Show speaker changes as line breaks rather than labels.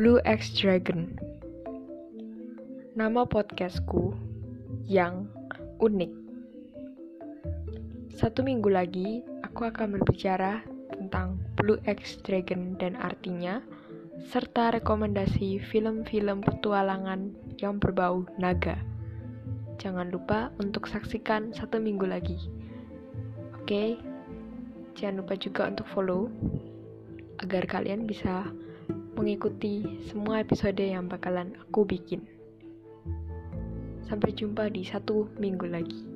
Blue X Dragon Nama podcastku yang unik Satu minggu lagi aku akan berbicara tentang Blue X Dragon dan artinya serta rekomendasi film-film petualangan yang berbau naga. Jangan lupa untuk saksikan satu minggu lagi. Oke, jangan lupa juga untuk follow agar kalian bisa mengikuti semua episode yang bakalan aku bikin. Sampai jumpa di satu minggu lagi.